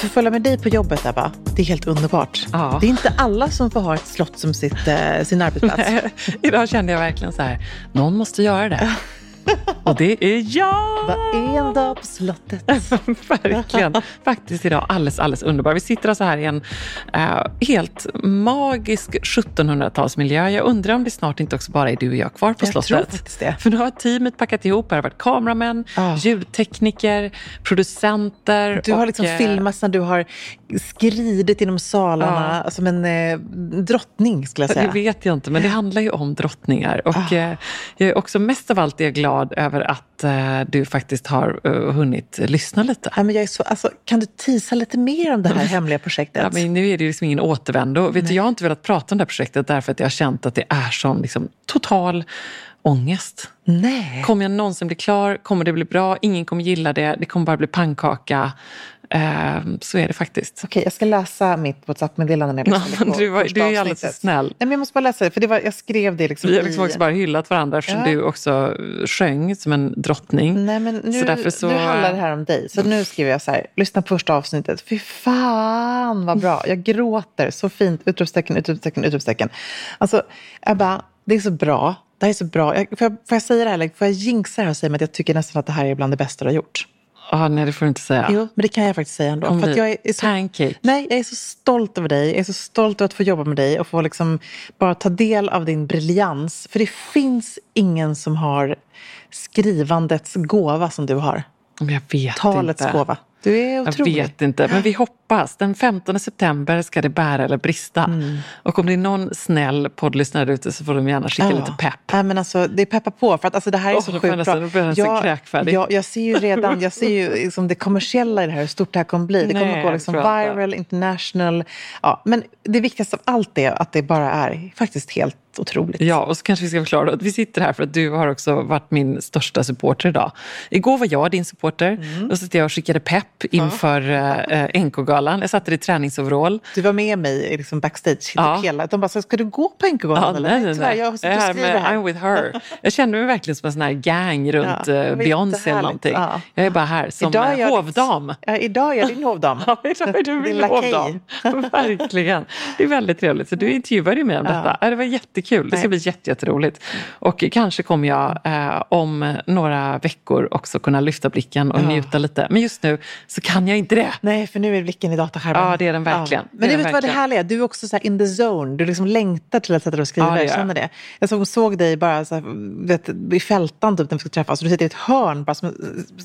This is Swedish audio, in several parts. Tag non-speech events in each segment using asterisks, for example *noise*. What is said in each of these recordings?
Att få följa med dig på jobbet Ebba, det är helt underbart. Ja. Det är inte alla som får ha ett slott som sitt, eh, sin arbetsplats. *laughs* Idag kände jag verkligen så här, någon måste göra det. *laughs* Och det är jag! Vad är en dag på slottet? *laughs* Verkligen. Faktiskt idag alldeles, alldeles underbar. Vi sitter alltså här i en eh, helt magisk 1700-talsmiljö. Jag undrar om det snart inte också bara är du och jag kvar på Jag slottet. tror faktiskt det. För nu har teamet packat ihop. Det har varit kameramän, Ah. ljudtekniker, producenter. Du har och, liksom eh, filmat när du har skridit genom salarna som en eh, drottning skulle jag Det säga. vet jag inte, men det handlar ju om drottningar. Och Ah. eh, jag är också mest av allt är jag glad över att eh, du faktiskt har eh, hunnit lyssna lite. Ja, men jag är så, alltså, kan du tisa lite mer om det här *laughs* hemliga projektet? Ja, men nu är det liksom ingen återvändo. Vet du, jag har inte velat prata om det här projektet därför att jag har känt att det är sån liksom, total ångest. Nej. Kommer jag någonsin bli klar? Kommer det bli bra? Ingen kommer gilla det. Det kommer bara bli pannkaka. Eh, så är det faktiskt. Okej, jag ska läsa mitt WhatsApp-meddelande när jag Ja, lyssnade men på du var- du är alldeles för snäll. Nej, men jag måste bara läsa det, för det var, jag skrev det liksom Vi har liksom i... också bara hyllat varandra eftersom Ja. du också sjöng som en drottning. Nej, men nu, Så så- nu handlar det här om dig. Så nu skriver jag så här, lyssna på första avsnittet. Fy fan vad bra. Jag gråter. Så fint. Utropstecken, utropstecken, utropstecken. Alltså, Ebba, det är så bra. Det här är så bra. Jag, får, jag, får jag säga det här? Får jag jinxa det här och säga att jag tycker nästan att det här är bland det bästa du har gjort? Ah, nej, det får du inte säga. Jo, men det kan jag faktiskt säga ändå. Om För jag är, så, Pancake. Nej, jag är så stolt över dig. Jag är så stolt över att få jobba med dig och få liksom bara ta del av din briljans. För det finns ingen som har skrivandets gåva som du har. Jag vet Talets inte. gåva. Du är Jag otrolig. vet inte, men vi hoppas. Den 15 september ska det bära eller brista. Mm. Och om det är någon snäll poddlyssnare där ute så får de gärna skicka lite pepp. Nej, men alltså, det är peppa på. För att alltså, det här är Åh, så jag sjukt bra. blir jag kräkfärdig. jag, jag ser ju redan jag ser ju liksom det kommersiella i det här, hur stort det här kommer bli. Det kommer Nej, att gå liksom jag viral, international. Ja, men det viktigaste av allt är att det bara är faktiskt helt otroligt. Ja, och så kanske vi ska förklara att vi sitter här för att du har också varit min största supporter idag. Igår var jag din supporter Mm. så satt jag och skickade pepp inför eh, NK-galan. Jag satt i träningsoverall. Du var med mig liksom backstage Ja. typ hela. De bara, ska du gå på NK-galan? eller? nej, nej, tyvärr, nej. jag Jag och är skrivit med, här. I'm with her. Jag kände mig verkligen som en sån här gang runt Ja, ja, var Beyoncé eller någonting. Ja. Jag är bara här som Idag eh, jag hovdam. Ja, idag är jag din hovdam. Ja, idag *laughs* är du min hovdam. *laughs* Verkligen. Det är väldigt trevligt. Så du intervjuade ju mig om detta. Ja. Det var jättekul. Det ska Nej. bli jätte, jätteroligt. Och kanske kommer jag eh, om några veckor också kunna lyfta blicken och Ja. njuta lite. Men just nu så kan jag inte det. Nej, för nu är blicken i dataskärmen. Ja, det är den verkligen. Men Det du vet vad det härliga är? Du är också så här in the zone. Du liksom längtar till att sätta dig och skriva. Ja, jag känner det. Jag såg, såg dig bara så här, vet, i fältan typ, när vi ska träffas. Du sitter i ett hörn bara som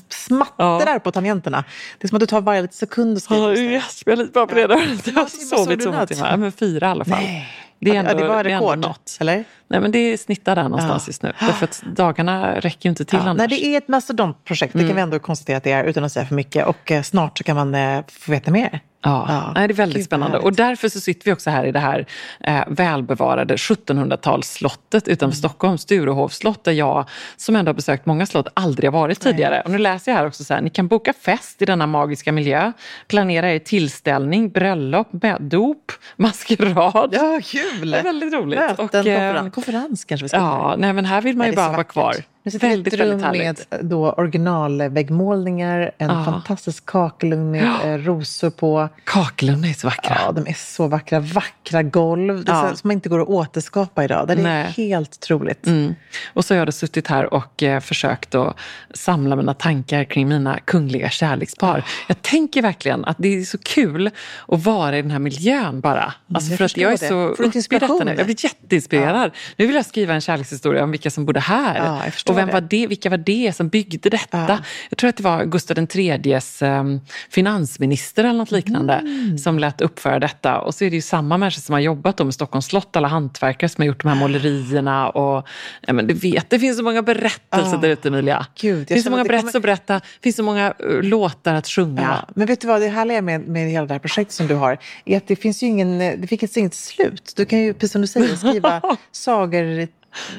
smattrar på tangenterna. Det är som att du tar varje lite sekund och skriver. Ja, yes, jag är lite bra på det. Jag har sovit så många timmar. Ja, Men fyra i alla fall. Nej. Det är Ja, ändå, det var rekord, något. eller? Nej, men det snittar där någonstans Ja. just nu. Därför att dagarna räcker ju inte till Ja, annars. nej, det är ett mastodontprojekt, det kan vi ändå konstatera att det är utan att säga för mycket. Och eh, snart så kan man eh, få veta mer. Ja, Ja. Nej, det är väldigt spännande. Och därför så sitter vi också här i det här eh, välbevarade 1700-talsslottet utanför Mm. Stockholm, Sturehovs slott, där jag som ändå har besökt många slott aldrig har varit tidigare. Och nu läser jag här också så här, ni kan boka fest i denna magiska miljö, planera er tillställning, bröllop, med dop, *laughs* maskerad. Ja, kul! Det är väldigt roligt. Möten, Och, eh, konferens, konferens kanske vi ska Ja, nej men här vill man Nej, ju bara vara kvar. I ett Väldigt, rum väldigt med eh, då originalväggmålningar, en Ja. fantastisk kakelugn med eh, rosor på. Kakelugnar är så vackra. Ja, de är så vackra. Vackra golv. Ja. som inte går att återskapa idag. Det är Nej. helt otroligt. Mm. Och så har jag då suttit här och eh, försökt att samla mina tankar kring mina kungliga kärlekspar. Jag tänker verkligen att det är så kul att vara i den här miljön bara. Alltså jag för att jag är det. så uppe i detta nu. Jag blir jätteinspirerad. Nu vill jag skriva en kärlekshistoria om vilka som bodde här. Ja, och vem var det, vilka var det som byggde detta? Ja. Jag tror att det var Gustav IIIs um, finansminister eller något liknande Mm. som lät uppföra detta. Och så är det ju samma människor som har jobbat med Stockholms slott, alla hantverkare som har gjort de här målerierna. Och, ja, men du vet, det finns så många berättelser Ja. där ute Emilia. Gud, det finns så många berättelser att berätta, det finns så många uh, låtar att sjunga. Ja. Men vet du vad, det härliga med, med hela det här projektet som du har är att det finns ju ingen, eh, det finns inget slut. Du kan ju, precis som du säger, skriva *laughs* sagor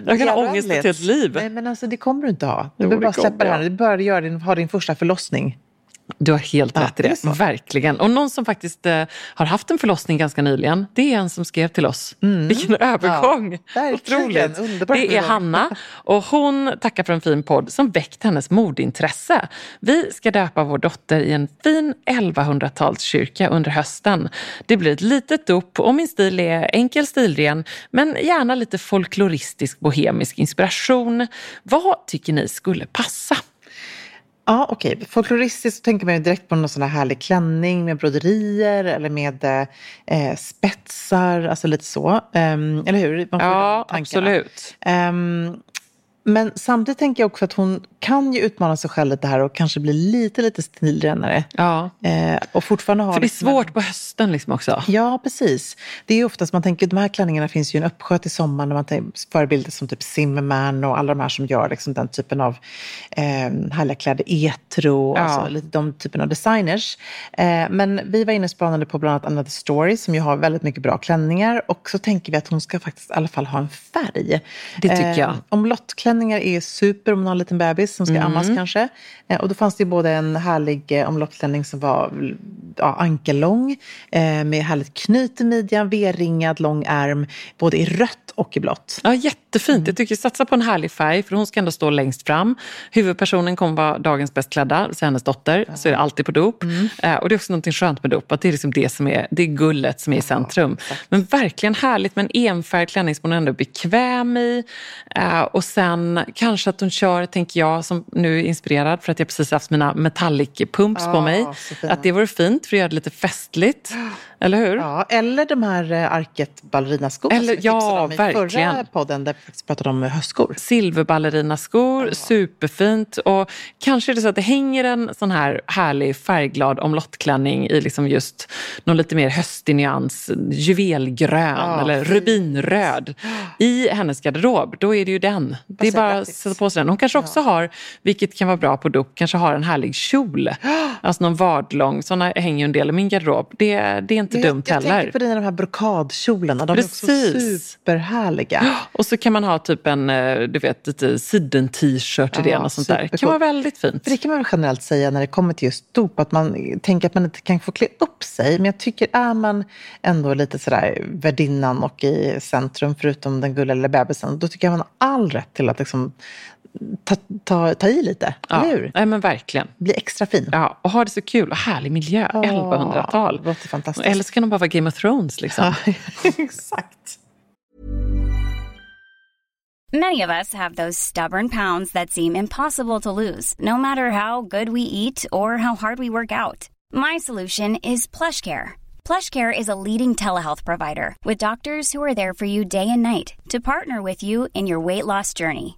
Jag kan ha ångest ett helt liv. Nej, men alltså det kommer du inte ha. Du behöver bara släppa det här. Du bör göra din, ha din första förlossning. Du har helt Ja, rätt i det det. Verkligen. Och någon som faktiskt eh, har haft en förlossning ganska nyligen, det är en som skrev till oss. Vilken övergång! Mm. verkligen. Otroligt. Det är. Hanna och hon tackar för en fin podd som väckt hennes modintresse. Vi ska döpa vår dotter i en fin 1100-talskyrka under hösten. Det blir ett litet dop och min stil är enkel stilren men gärna lite folkloristisk bohemisk inspiration. Vad tycker ni skulle passa? Ja, okej. Folkloristiskt så tänker man ju direkt på någon sån här härlig klänning med broderier eller med eh, spetsar, alltså lite så. Ehm, eller hur? Man får ju Ja, absolut. Ehm, men samtidigt tänker jag också att hon kan ju utmana sig själv lite här och kanske bli lite, lite stilrennare. Ja. Eh, och fortfarande ha För det är liksom svårt på hösten liksom också. Ja, precis. Det är ju oftast, man tänker, de här klänningarna finns ju en uppsjö till sommaren, när man tänker, förebilder som typ Zimmerman och alla de här som gör liksom den typen av eh, härliga kläder, Etro, Ja. alltså lite de typen av designers. Eh, men vi var inne och spanade på bland annat Another Story som ju har väldigt mycket bra klänningar och så tänker vi att hon ska faktiskt i alla fall ha en färg. Det tycker jag. Omlottklänningar är super om man har en liten bebis som ska Mm. ammas kanske. Eh, och då fanns det ju både en härlig eh, omlottklänning som var ja, ankellång eh, med härligt knyt i midjan, V-ringad lång ärm, både i rött och i blått. Ja, jättefint. Jag tycker satsa på en härlig färg för hon ska ändå stå längst fram. Huvudpersonen kommer vara dagens bäst klädda, så hennes dotter. Så är det alltid på dop. Eh, och det är också något skönt med dop, att det är liksom det som är, det är gullet som är i centrum. Men verkligen härligt med en enfärgad klänning som hon ändå är bekväm i. Och sen kanske att hon kör, tänker jag, som nu är inspirerad för att jag precis haft mina metallic pumps på Ja, mig. Att det vore fint för att göra det lite festligt. Eller hur? Ja, eller de här eh, arket ballerinaskor Eller- som ja, om i förra verkligen. podden där vi pratade om höstskor. silverballerinaskor, superfint. Och kanske är det så att det hänger en sån här härlig färgglad omlottklänning i liksom just någon lite mer höstig nyans, juvelgrön Ja, eller fint. rubinröd i hennes garderob. Då är det ju den. Det är säga bara att sätta på sig den. Hon kanske också har, vilket kan vara bra på dop, kanske har en härlig kjol. *gasps* Alltså någon vadlång, sådana hänger ju en del i min garderob. Det, det är inte dumt jag, heller. Jag tänker på dina de här brokadkjolarna. De Precis. är också superhärliga. *gasps* Och så kan man ha typ en du vet, lite siden-t-shirt till ja, det. Och sånt där. Det kan vara väldigt fint. För det kan man generellt säga när det kommer till just dop. Att man tänker att man inte kan få klä upp sig. Men jag tycker är man ändå lite sådär värdinnan och i centrum förutom den gulliga lilla bebisen. Då tycker jag man har all rätt till att liksom ta, ta, ta i lite, ja. eller hur? Nej, men verkligen. Bli extra fin. Ja, och ha det så kul och härlig miljö, oh, 1100-tal. Det låter fantastiskt. Eller så kan de bara vara Game of Thrones liksom. Ja, *laughs* exakt. Many of us have those stubborn pounds that seem impossible to lose, no matter how good we eat or how hard we work out. My solution is plush care. PlushCare is a leading telehealth provider with doctors who are there for you day and night to partner with you in your weight loss journey.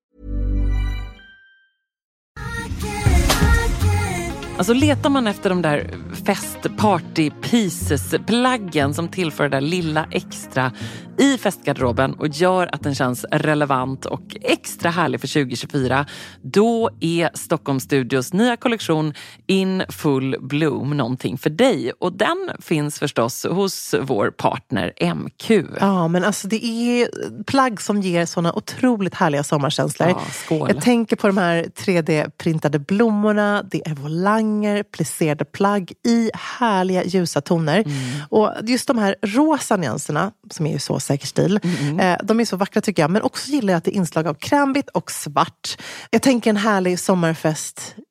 Alltså letar man efter de där fest party pieces plaggen som tillför det där lilla extra i festgarderoben och gör att den känns relevant och extra härlig för 2024, då är Stockholm Studios nya kollektion In Full Bloom någonting för dig. Och den finns förstås hos vår partner MQ. Ja, men alltså det är plagg som ger såna otroligt härliga sommarkänslor. Ja, skål. Jag tänker på de här 3D-printade blommorna, det är volanger, plisserade plagg i härliga ljusa toner. Mm. Och just de här rosa nyanserna, som är ju så säker stil. Mm. Eh, de är så vackra tycker jag. Men också gillar jag att det är inslag av krämvitt och svart. Jag tänker en härlig sommarfest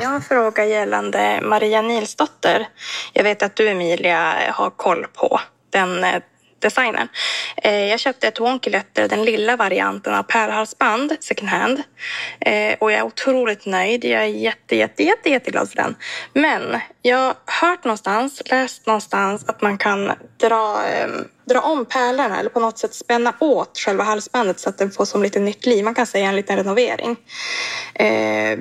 Jag har en fråga gällande Maria Nilsdotter. Jag vet att du Emilia har koll på den eh, designen. Eh, jag köpte ett Wonky-letter, den lilla varianten av pärlhalsband second hand. Eh, och jag är otroligt nöjd. Jag är jätte, jätte, jätte, jätteglad för den. Men jag har hört någonstans, läst någonstans att man kan dra, eh, dra om pärlorna eller på något sätt spänna åt själva halsbandet så att den får som lite nytt liv. Man kan säga en liten renovering.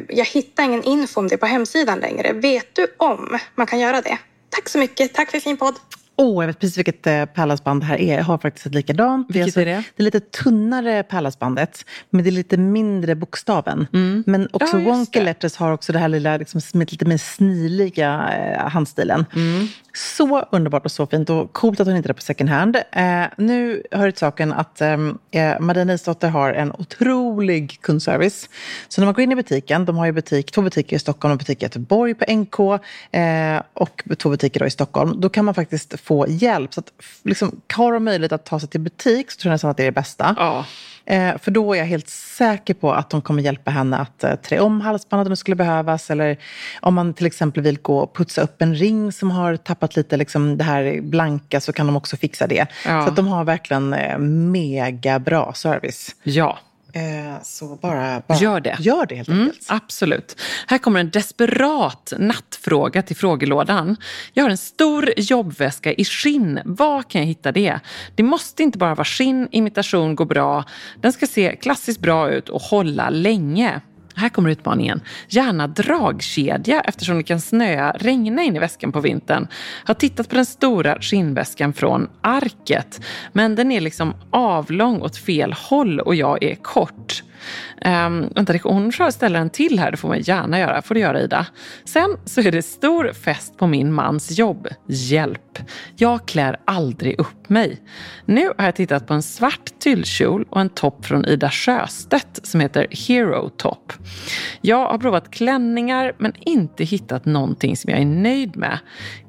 Jag hittar ingen info om det på hemsidan längre. Vet du om man kan göra det? Tack så mycket. Tack för fin podd. Åh, oh, jag vet precis vilket eh, pärlhalsband det här är. Jag har faktiskt ett likadant. Vilket det är, alltså, det? Det är lite tunnare pärlhalsbandet, men det är lite mindre bokstaven. Mm. Men också ja, Wonky Letters har också det här lilla, liksom, lite mer snirliga eh, handstilen. Mm. Så underbart och så fint och coolt att hon inte är på second hand. Eh, nu hör det till saken att ehm, eh, Maria Nilsdotter har en otrolig kundservice. Så när man går in i butiken, de har ju butik, två butiker i Stockholm och butik i Göteborg på NK eh, och två butiker i Stockholm. Då kan man faktiskt få hjälp. Så att, liksom, har de möjlighet att ta sig till butik så tror jag nästan att det är det bästa. Ja. Eh, för då är jag helt säker på att de kommer hjälpa henne att eh, trä om halsbandet om det skulle behövas. Eller om man till exempel vill gå och putsa upp en ring som har tappat lite liksom, det här blanka så kan de också fixa det. Ja. Så att de har verkligen eh, mega bra service. Ja. Eh, så bara, bara, gör det. Gör det helt mm, enkelt. Absolut. Här kommer en desperat nattfråga till frågelådan. Jag har en stor jobbväska i skinn. Var kan jag hitta det? Det måste inte bara vara skinn, imitation går bra. Den ska se klassiskt bra ut och hålla länge. Här kommer utmaningen. Gärna dragkedja eftersom det kan snöa, regna in i väskan på vintern. Har tittat på den stora skinnväskan från Arket. Men den är liksom avlång åt fel håll och jag är kort. Um, vänta, hon ställer en till här, det får man gärna göra. får du göra Ida. Sen så är det stor fest på min mans jobb. Hjälp! Jag klär aldrig upp mig. Nu har jag tittat på en svart tyllkjol och en topp från Ida Sjöstedt som heter Hero Top. Jag har provat klänningar men inte hittat någonting som jag är nöjd med.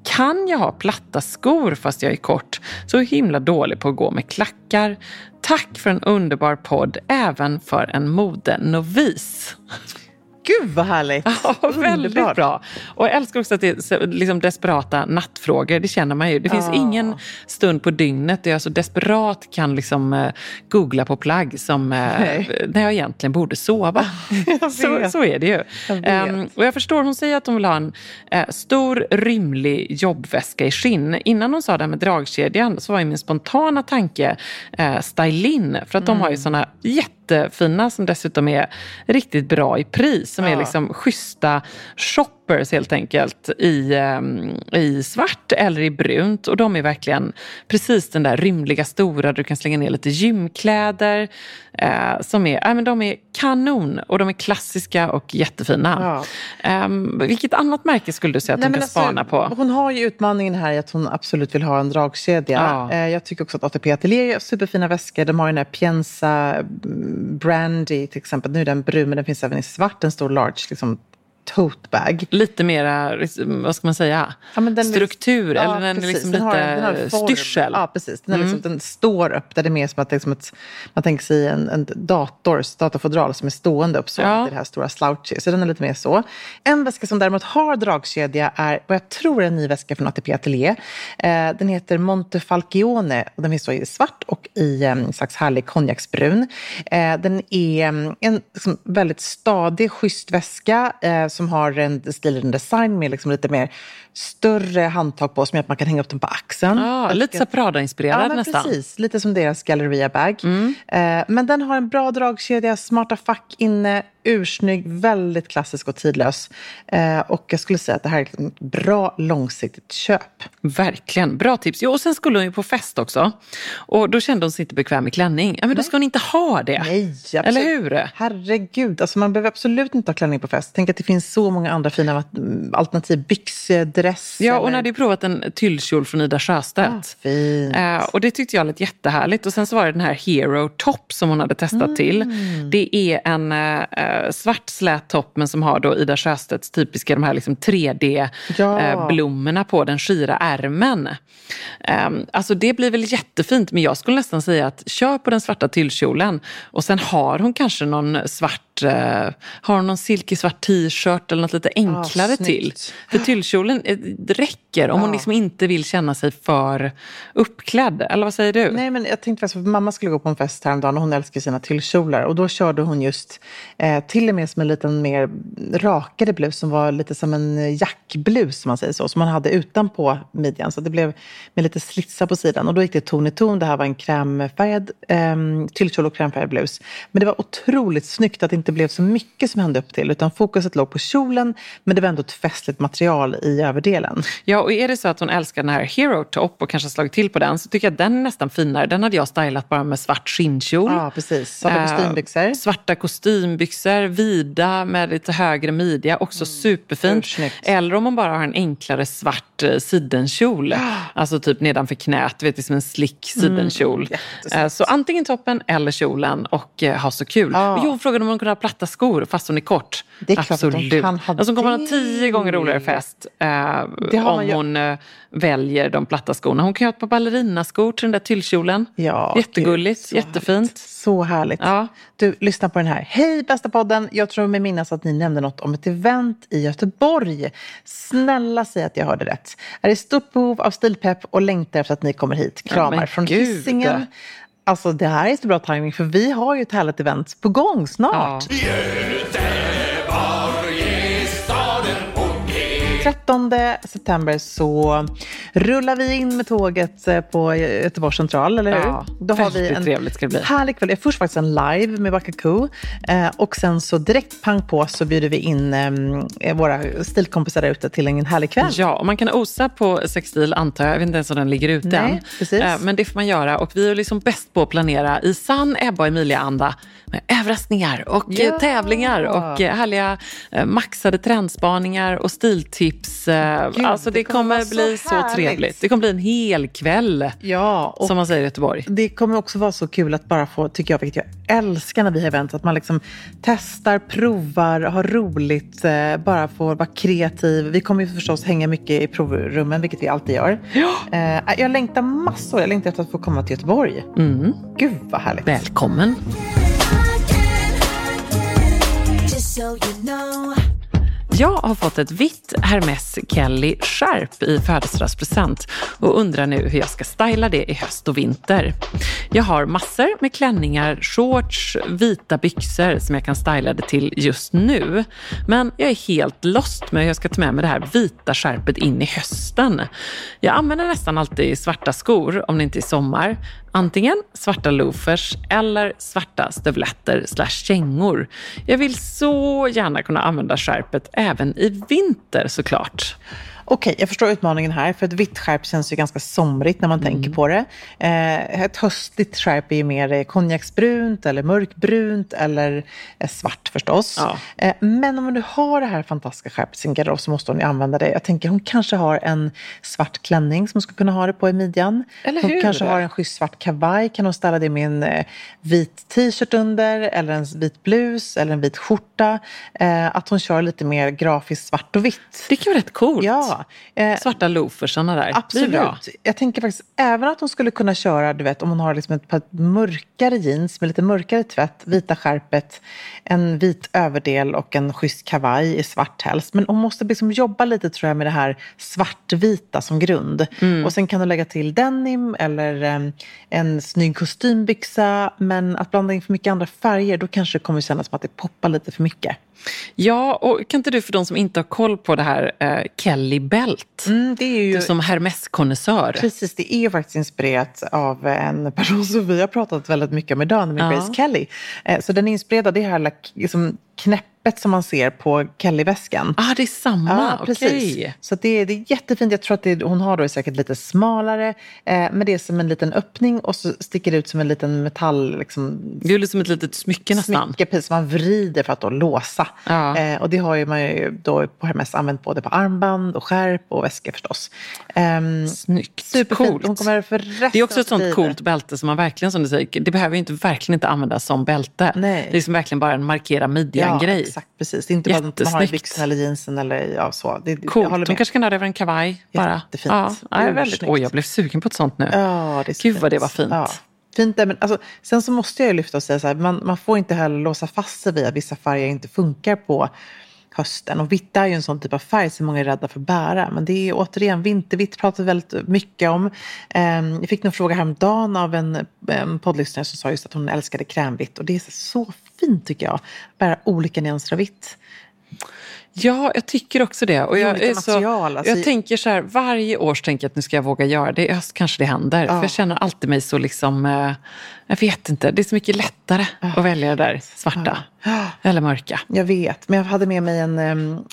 Kan jag ha platta skor fast jag är kort? Så himla dålig på att gå med klackar. Tack för en underbar podd, även för en modenovis. Gud vad härligt! *laughs* Ja, väldigt bra. Och jag älskar också att det är liksom desperata nattfrågor. Det känner man ju. Det finns Ja. ingen stund på dygnet där jag så desperat kan liksom, eh, googla på plagg som, eh, Nej. när jag egentligen borde sova. *laughs* Så, så är det ju. Jag. Ehm, och jag förstår, hon säger att hon vill ha en eh, stor rymlig jobbväska i skinn. Innan hon sa det här med dragkedjan så var ju min spontana tanke eh, Stylin. För att de har ju såna jättefina som dessutom är riktigt bra i pris. Som är Ja. liksom schyssta shoppers helt enkelt i, ehm, i svart eller i brunt. Och de är verkligen precis den där rymliga stora, du kan slänga ner lite gymkläder. Eh, som är, äh, men de är kanon och de är klassiska och jättefina. Ja. Ehm, vilket annat märke skulle du säga att Nej, men kan alltså, spana på? Hon har ju utmaningen här i att hon absolut vill ha en dragkedja. Ja. Eh, Jag tycker också att ATP Atelier gör superfina väskor. De har ju den här Pienza mm, Brandy till exempel. Nu är den brun men den finns även i svart. En stor large liksom, tote bag. Lite mera, vad ska man säga, Ja, den struktur Ja, eller den är liksom Den har- lite den har form. styrsel. Ja, precis. Den, är liksom, den står upp. Där det är mer som att det är som ett, man tänker sig en, en dator, datorfodral som är stående upp så. Ja. Det det här stora slouchy. Så den är lite mer så. En väska som däremot har dragkedja är vad jag tror är en ny väska från ATP Atelier. Eh, den heter Montefalcione och den finns i svart och i en slags härlig konjaksbrun. Eh, den är mm, en liksom, väldigt stadig, schysst väska eh, som har en stilig design med liksom lite mer större handtag på som gör att man kan hänga upp den på axeln. Jag lite så Prada-inspirerad Ja, nästan. precis. Lite som deras Galleria bag. Mm. Eh, men den har en bra dragkedja, smarta fack inne, ursnygg, väldigt klassisk och tidlös. Eh, och jag skulle säga att det här är liksom ett bra långsiktigt köp. Verkligen, bra tips. Jo, och sen skulle hon ju på fest också. Och då kände hon sig inte bekväm i klänning. Ja, men då ska hon inte ha det. Nej, absolut. Eller hur? Herregud, alltså man behöver absolut inte ha klänning på fest. Tänk att det finns så många andra fina alternativ. Byxdress. Ja, hon eller- hade ju provat en tyllkjol från Ida Sjöstedt. Ah. Eh, och det tyckte jag lät jättehärligt. Och sen så var det den här Hero Top som hon hade testat Mm. till. Det är en eh, svart slät topp men som har då Ida Sjöstedts typiska de här liksom 3D-blommorna Ja. på den skira ärmen. Eh, alltså det blir väl jättefint men jag skulle nästan säga att kör på den svarta tyllkjolen och sen har hon kanske någon svart, eh, har hon någon silkig svart t-shirt eller något lite enklare Ah, till. För tyllkjolen eh, räcker om hon Ja. liksom inte vill känna sig för uppklädd. Eller vad säger du? Nej, men jag tänkte faktiskt, för mamma skulle gå på en fest häromdagen och hon älskar sina tyllkjolar. Och då körde hon just eh, till och med som en liten mer rakare blus som var lite som en jackblus, om man säger så, som man hade utanpå midjan. Så det blev med lite slitsar på sidan. Och då gick det ton i ton. Det här var en krämfärgad eh, tyllkjol och krämfärgad blus. Men det var otroligt snyggt att det inte blev så mycket som hände upp till, utan fokuset låg på kjolen, men det var ändå ett festligt material i överdelen. Ja, och är det så att hon älskar den här Hero Top och kanske slagit till på den så tycker jag att den är nästan finare. Den hade jag stylat bara med svart skinnkjol. Ja, precis. Svarta Eh, kostymbyxor. Svarta kostymbyxor, vida med lite högre midja, också superfint. ursnyggt. Eller om man bara har en enklare svart eh, sidenkjol. Alltså typ nedanför knät, vet, det är som en slick sidenkjol. jättesnyggt. Eh, så antingen toppen eller kjolen och eh, ha så kul. Ja. Jo, frågan om hon kunde ha platta skor fast hon är kort. Det är klart att de Absolut. kan alltså, hon kommer ha en tio gånger roligare fest eh, om hon eh, väljer de platta skorna. Hon kan ha ett par ballerinaskor till den där tyllkjolen. Ja, Jättegulligt, gud, jättefint. härligt. Så härligt. Ja. Du, lyssna på den här. Hej bästa podden! Jag tror mig minnas att ni nämnde något om ett event i Göteborg. Snälla säg att jag hörde rätt. Är i stort behov av stilpepp och längtar efter att ni kommer hit. Kramar men från gud. Hisingen. Alltså det här är så bra timing för vi har ju ett härligt event på gång snart. Ja. 13 september så rullar vi in med tåget eh, på Göteborgs central, eller hur? Ja, Då har vi en trevligt ska det bli. härlig kväll. Först faktiskt en live med Bakaku eh, och sen så direkt pang på så bjuder vi in eh, våra stilkompisar där ute till en härlig kväll. Ja, och man kan osa på Sextil antar jag. Jag vet inte ens om den ligger ute Nej, än. precis. Men det får man göra. Och vi är liksom bäst på att planera i sann Ebba och Emilia-anda överraskningar och eh, Ja. tävlingar och eh, härliga eh, maxade trendspaningar och stiltips tips. Gud, alltså det, det kommer kommer, bli så så, trevligt. Det kommer bli en hel kväll, Ja, som man säger i Göteborg. det kommer också vara så kul att bara få, tycker jag, vilket jag älskar när vi har event, att man liksom testar, provar, har roligt, bara får vara kreativ. Vi kommer ju förstås hänga mycket i provrummen, vilket vi alltid gör. Eh, jag längtar massor. Jag längtar efter att få komma till Göteborg. Mm. Gud vad härligt. Välkommen. So you know. Jag har fått ett vitt Hermes Kelly skärp i födelsedagspresent och undrar nu hur jag ska styla det i höst och vinter. Jag har massor med klänningar, shorts, vita byxor som jag kan styla det till just nu. Men jag är helt lost med hur jag ska ta med mig det här vita skärpet in i hösten. Jag använder nästan alltid svarta skor om det inte är sommar. Antingen svarta loafers eller svarta stövletter slash kängor. Jag vill så gärna kunna använda skärpet även i vinter såklart. Okej, jag förstår utmaningen här. För ett vitt skärp känns ju ganska somrigt när man Mm. tänker på det. Eh, ett höstligt skärp är ju mer eh, konjaksbrunt eller mörkbrunt eller eh, svart förstås. Ja. Eh, men om du har det här fantastiska skärpet i sin garderob så måste hon ju använda det. Jag tänker hon kanske har en svart klänning som hon ska kunna ha det på i midjan. Eller hon hur? kanske har en schysst svart kavaj. Kan hon ställa det med en eh, vit t-shirt under eller en vit blus eller en vit skjorta. Att hon kör lite mer grafiskt svart och vitt. Det kan vara rätt coolt. Ja, eh, Svarta loafersarna där. Absolut. Jag tänker faktiskt även att hon skulle kunna köra, du vet, om hon har liksom ett par mörkare jeans med lite mörkare tvätt, vita skärpet, en vit överdel och en schysst kavaj i svart helst. Men hon måste liksom jobba lite tror jag med det här svartvita som grund. Mm. Och sen kan hon lägga till denim eller em, en snygg kostymbyxa. Men att blanda in för mycket andra färger, då kanske det kommer kännas som att det poppar lite för mycket. Ja, och kan inte du för de som inte har koll på det här, eh, Kelly Belt, Mm, det är ju... du som Hermes-konnässör. Precis, det är faktiskt inspirerat av en person som vi har pratat väldigt mycket om idag, nämligen Ja. Grace Kelly. Eh, Så den är inspirerad av det här liksom, knäppet som man ser på Kelly-väskan. Ah, det är samma, Ja, precis. okej. Så det är, det är jättefint. Jag tror att det, hon har då säkert lite smalare, eh, men det är som en liten öppning och så sticker det ut som en liten metall... Liksom, Det är som ett litet smycke nästan. Smyckepis som man vrider för att då låsa. Ja. Eh, och det har ju man ju då på Hermes använt både på armband och skärp och väskor förstås. Ehm, Snyggt. Superfint. Coolt. Hon kommer för resten Det är också ett sånt livet. coolt bälte som man verkligen, som du säger, det behöver ju inte, verkligen inte användas som bälte. Nej. Det är liksom verkligen bara en markera Ja, midjan-grej. Exakt. Precis. Det är inte bara att man har i byxorna eller jeansen eller ja, så. Det, Coolt. med. kanske kan ha det över en kavaj bara. Jättefint. Ja, ja, Ursnyggt. väldigt. Oj, jag blev sugen på ett sånt nu. Ja, det är så Gud vad det var fint. Ja. Fint, där, men alltså, sen så måste jag ju lyfta och säga så här, man, man får inte heller låsa fast sig vid att vissa färger inte funkar på hösten. Och vitt är ju en sån typ av färg som många är rädda för att bära. Men det är återigen vintervitt pratar vi väldigt mycket om. Ehm, jag fick någon fråga häromdagen av en, en poddlyssnare som sa just att hon älskade krämvitt. Och det är så fint tycker jag. Bära olika nyanser av vitt. Ja, jag tycker också det. Och jag, är så, material, alltså jag tänker så här, varje år tänker jag att nu ska jag våga göra det. I höst kanske det händer. För jag känner alltid mig så liksom, eh, jag vet inte, det är så mycket lättare att välja det där svarta. Eller mörka. Jag vet, men jag hade med mig en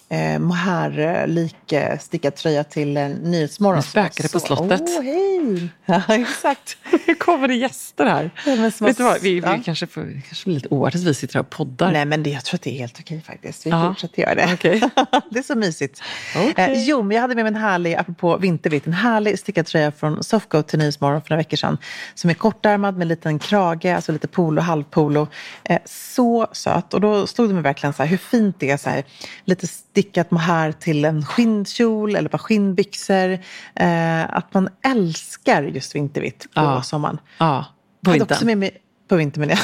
eh, mohair-lik eh, stickad tröja till eh, Nyhetsmorgon. Nu spökar det på slottet. Åh, hej! Ja, *laughs* exakt. Nu kommer det gäster här. Ja, men Vet du vad, vi, vi ja. kanske, får, kanske blir lite oartigt vi sitter här och poddar. Nej, men det, jag tror att det är helt okej faktiskt. Vi Ja. fortsätter göra det. Okej. *laughs* det är så mysigt. Okej. Eh, jo, men jag hade med mig en härlig, apropå vintervitt, en härlig stickad tröja från Softco till Nyhetsmorgon för några veckor sedan. Som är kortärmad med en liten krage, alltså lite polo, halvpolo. Eh, så söt. Och då stod det mig verkligen så här, hur fint det är, så här, lite stickat mohair till en skinnkjol eller bara skinnbyxor. Eh, att man älskar just vintervitt på Ja. sommaren. Ja, på Jag hade också vintern. med mig på vintern, men jag,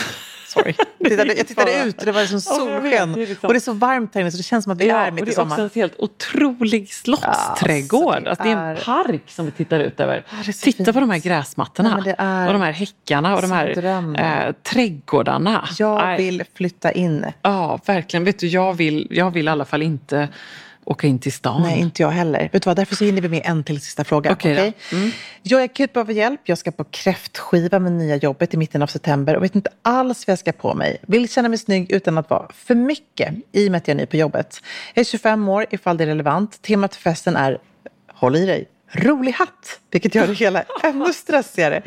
sorry. Jag tittade, jag tittade ut och det var liksom solsken. det är liksom- Och det är så varmt här inne så det känns som att vi Ja, är mitt det i är också sommaren. en helt otrolig slottsträdgård. Ja, alltså, det är är- en park som vi tittar ut över. det Titta på de här gräsmattorna. Ja, det är Och de här häckarna och de här eh, trädgårdarna. Jag vill flytta in. Ja, verkligen. Vet du, jag vill, jag vill i alla fall inte åka in till stan. Nej, inte jag heller. Vet du vad, därför så hinner vi med en till sista fråga. Okej då. okej? Jag är akut behöver hjälp. Jag ska på kräftskiva med nya jobbet i mitten av september och vet inte alls vad jag ska på mig. Vill känna mig snygg utan att vara för mycket i och med att jag är ny på jobbet. Jag är 25 år ifall det är relevant. Temat för festen är, håll i dig, rolig hatt. Vilket gör det hela *laughs* ännu stressigare.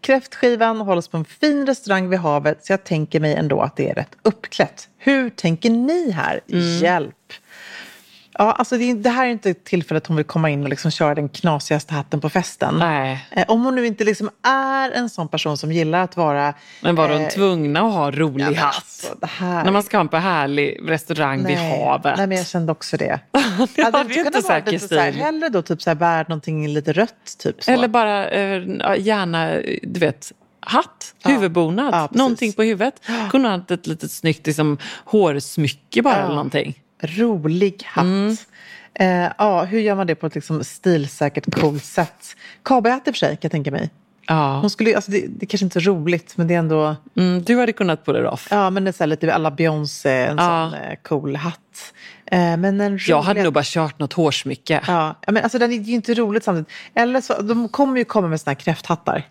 Kräftskivan hålls på en fin restaurang vid havet så jag tänker mig ändå att det är rätt uppklätt. Hur tänker ni här? Hjälp! Ja, alltså det, det här är inte tillfället hon vill komma in och liksom köra den knasigaste hatten på festen. Nej. Eh, Om hon nu inte liksom är en sån person som gillar att vara... Men var de eh, tvungna att ha rolig ja, hatt? alltså, här... När man ska ha en på härlig restaurang vid havet. Nej, men jag kände också det. *laughs* det Hade var inte säker lite så här, stil. Hellre då typ så här, bär någonting lite rött. Typ så. Eller bara eh, gärna, du vet, hatt, Ja. huvudbonad, Ja, någonting på huvudet. Kunde ha haft ett litet snyggt liksom, hårsmycke bara Ja. eller någonting. Rolig hatt. Mm. Eh, ja, hur gör man det på ett liksom stilsäkert, coolt sätt? Cowboyhatt i och för sig, kan jag tänka mig. Ja. Hon skulle, alltså det, det kanske inte är roligt, men det är ändå... Mm, du hade kunnat pull it off. Ja, men det är så här lite alla Beyoncé, en Ja. sån eh, cool hatt. Eh, men en Jag hade nog bara kört något hårsmycke. Ja, Ja, ja, men alltså den är ju inte roligt samtidigt. Eller så, de kommer ju komma med såna här kräfthattar.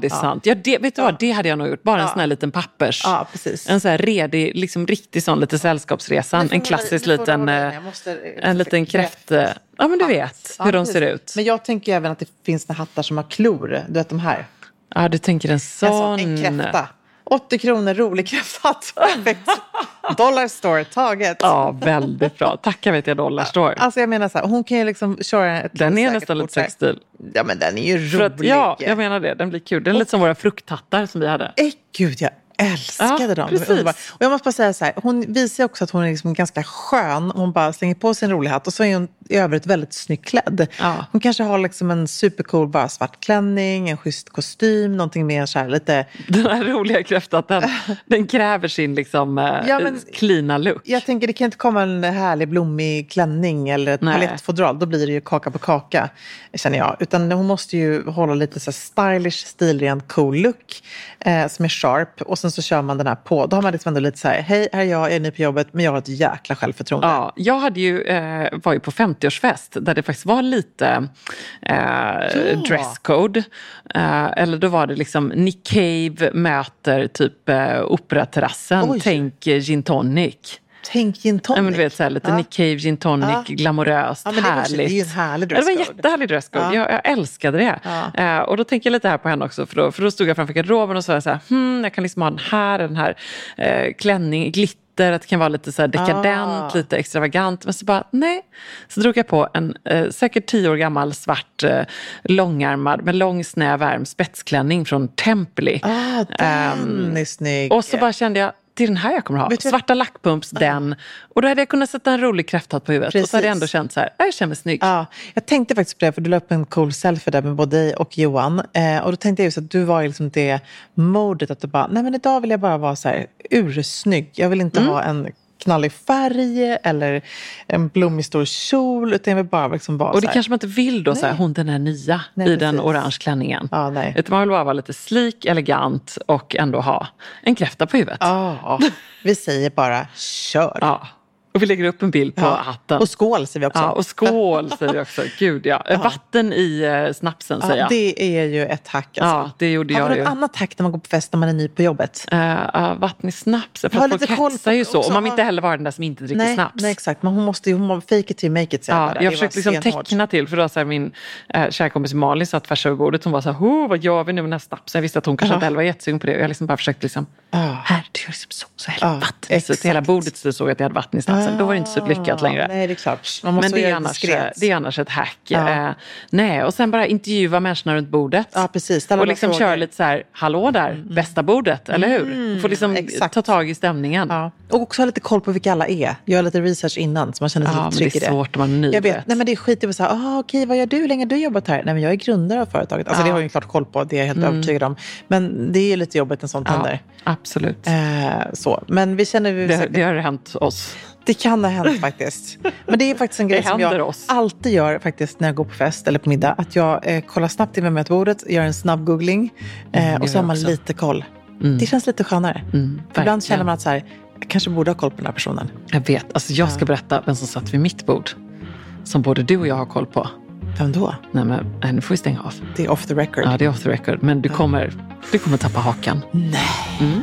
det är sant. Ja, det, vet du vad, det hade jag nog gjort. Bara en Ja. sån här liten pappers. Ja, precis. En sån här redig, liksom riktig sån lite sällskapsresan. En klassisk liten, eh, måste, eh, en liten kräft... Ja men du vet Ja, hur de ser ut. Men jag tänker även att det finns hattar som har klor. Du vet de här. Ja, du tänker en En, sån. sån, en kräfta. 80 kronor, rolig kräfthatt. *laughs* Perfekt. Dollar store, taget. Ja, väldigt bra. Tackar vet jag Dollar Store. Alltså jag menar så här, hon kan ju liksom köra ett Den är nästan lite sexstil. Ja men den är ju rolig. att, ja, jag menar det. Den blir kul. Den är lite som våra frukthattar som vi hade. Eh, Gud, jag älskade Ja, dem. De precis. Och jag måste bara säga så här, hon visar också att hon är liksom ganska skön. Hon bara slänger på sig en rolig hatt och så är hon i övrigt väldigt snyggt klädd. Ja. Hon kanske har liksom en supercool bara svart klänning, en schysst kostym, någonting mer så här lite... Den här roliga kräfthatten, *laughs* den kräver sin liksom, eh, Ja, men- cleana look. Jag tänker det kan inte komma en härlig blommig klänning eller ett Nej. palettfodral. Då blir det ju kaka på kaka, känner jag. Utan hon måste ju hålla lite så här stylish, stilren, cool look eh, som är sharp. Och sen så kör man den här på. Då har man liksom ändå lite så här, hej, här är jag, jag är ny på jobbet, men jag har ett jäkla självförtroende. Ja, jag hade ju, eh, var ju på 50-årsfest där det faktiskt var lite eh, dresscode. Eh, eller då var det liksom Nick Cave möter typ eh, Operaterrassen. Oj. Tänk eh, gin tonic. Tänk gin tonic. Ja, men du vet, så här, lite Ja. Nick Cave gin tonic, Ja. glamoröst, Ja, men det, var, härligt. det är ju en härlig Ja, det var en dresscode. jättehärlig dresscode. Ja. Jag, jag älskade det. Ja. Eh, och då tänker jag lite här på henne också. För då, för då stod jag framför garderoben och jag så här, hmm, jag kan liksom ha den här, den här eh, klänning, glitter, att det kan vara lite så här dekadent, Ah. lite extravagant. Men så bara, nej. Så drog jag på en eh, säkert tio år gammal svart eh, långärmad med lång snäv ärm spetsklänning från Templi. Ah, den Ehm, är snygg. Och så bara kände jag, det är den här jag kommer ha. Vet Svarta lackpumps, den. Och då hade jag kunnat sätta en rolig kräfthatt på huvudet. Och så hade jag Precis. ändå känt så här, jag känner mig snygg. Ja, jag tänkte faktiskt på det, för du la upp en cool selfie där med både dig och Johan. Eh, och då tänkte jag just att du var i liksom det modet att du bara, nej men idag vill jag bara vara så här ursnygg. Jag vill inte Mm. ha en knallig färg eller en blommig stor kjol, utan jag vill bara liksom vara Och det här. kanske man inte vill då, så här, hon den är nya Nej, i den precis. orange klänningen. Ja, nej. Utan man vill bara vara lite slik, elegant och ändå ha en kräfta på huvudet. Ja, vi säger bara kör. Ja. Och vi lägger upp en bild på Ja. hatten. Och skål säger vi också. Ja, och skål säger vi också. Gud ja. Vatten i eh, snapsen säger Ja, jag. det är ju ett hack. Alltså. Ja, det gjorde Har jag du ju. ett annat hack när man går på fest när man är ny på jobbet? Uh, uh, vatten i snaps. För folk hetsar ju så. Och man vill inte heller vara den där som inte dricker Nej, snaps. nej, exakt. Men hon måste ju, hon fake it till make it. Ja, jag försökte liksom teckna till för då så här, min eh, kära kompis Malin satt tvärs över bordet. Hon var så här, "Ho, vad gör vi nu med den här snapsen? Jag visste att hon kanske Ja. inte heller var jättesugen på det. Jag liksom bara försökte liksom, Ja. här, du gör liksom så, så Ja, jag vatten. Så hela bordet så såg jag att jag hade vatten i snapsen. Då var det inte så lyckat längre. Ah, Nej, det är klart. Man måste Men det är, annars, diskret. det är annars ett hack. Ja. Eh, nej, och sen bara intervjua människorna runt bordet. Ja, precis. Och liksom frågor. Mm. köra lite så här, hallå där, bästa bordet, eller hur? Får liksom exakt. ta tag i stämningen. Ja. Och också ha lite koll på vilka alla är. Göra lite research innan så man känner sig Ja, lite trygg det är i det. svårt om man är ny, Jag vet. Nej, men det är skit i att säga, ah, okej, vad gör du? Hur länge har du jobbat här? Nej, men jag är grundare av företaget. Alltså, Ja. Det har jag ju klart koll på, det är jag helt övertygad om. Men det är lite jobbigt när sånt Ja, händer. absolut. Eh, så. Men vi känner vi Det, säkert, det har hänt oss. Det kan ha hänt faktiskt. Men det är faktiskt en grej som jag oss. alltid gör faktiskt när jag går på fest eller på middag. Att jag eh, kollar snabbt in vem på bordet, gör en snabb googling eh, det och så har man också. lite koll. Det känns lite skönare. Mm, Ibland känner man att så här, jag kanske borde ha koll på den här personen. Jag vet. Alltså jag ska berätta vem som satt vid mitt bord. Som både du och jag har koll på. Vem då? Nej men nej, nu får vi stänga av. Det är off the record. Ja, det är off the record. Men du kommer, du kommer tappa hakan. Nej.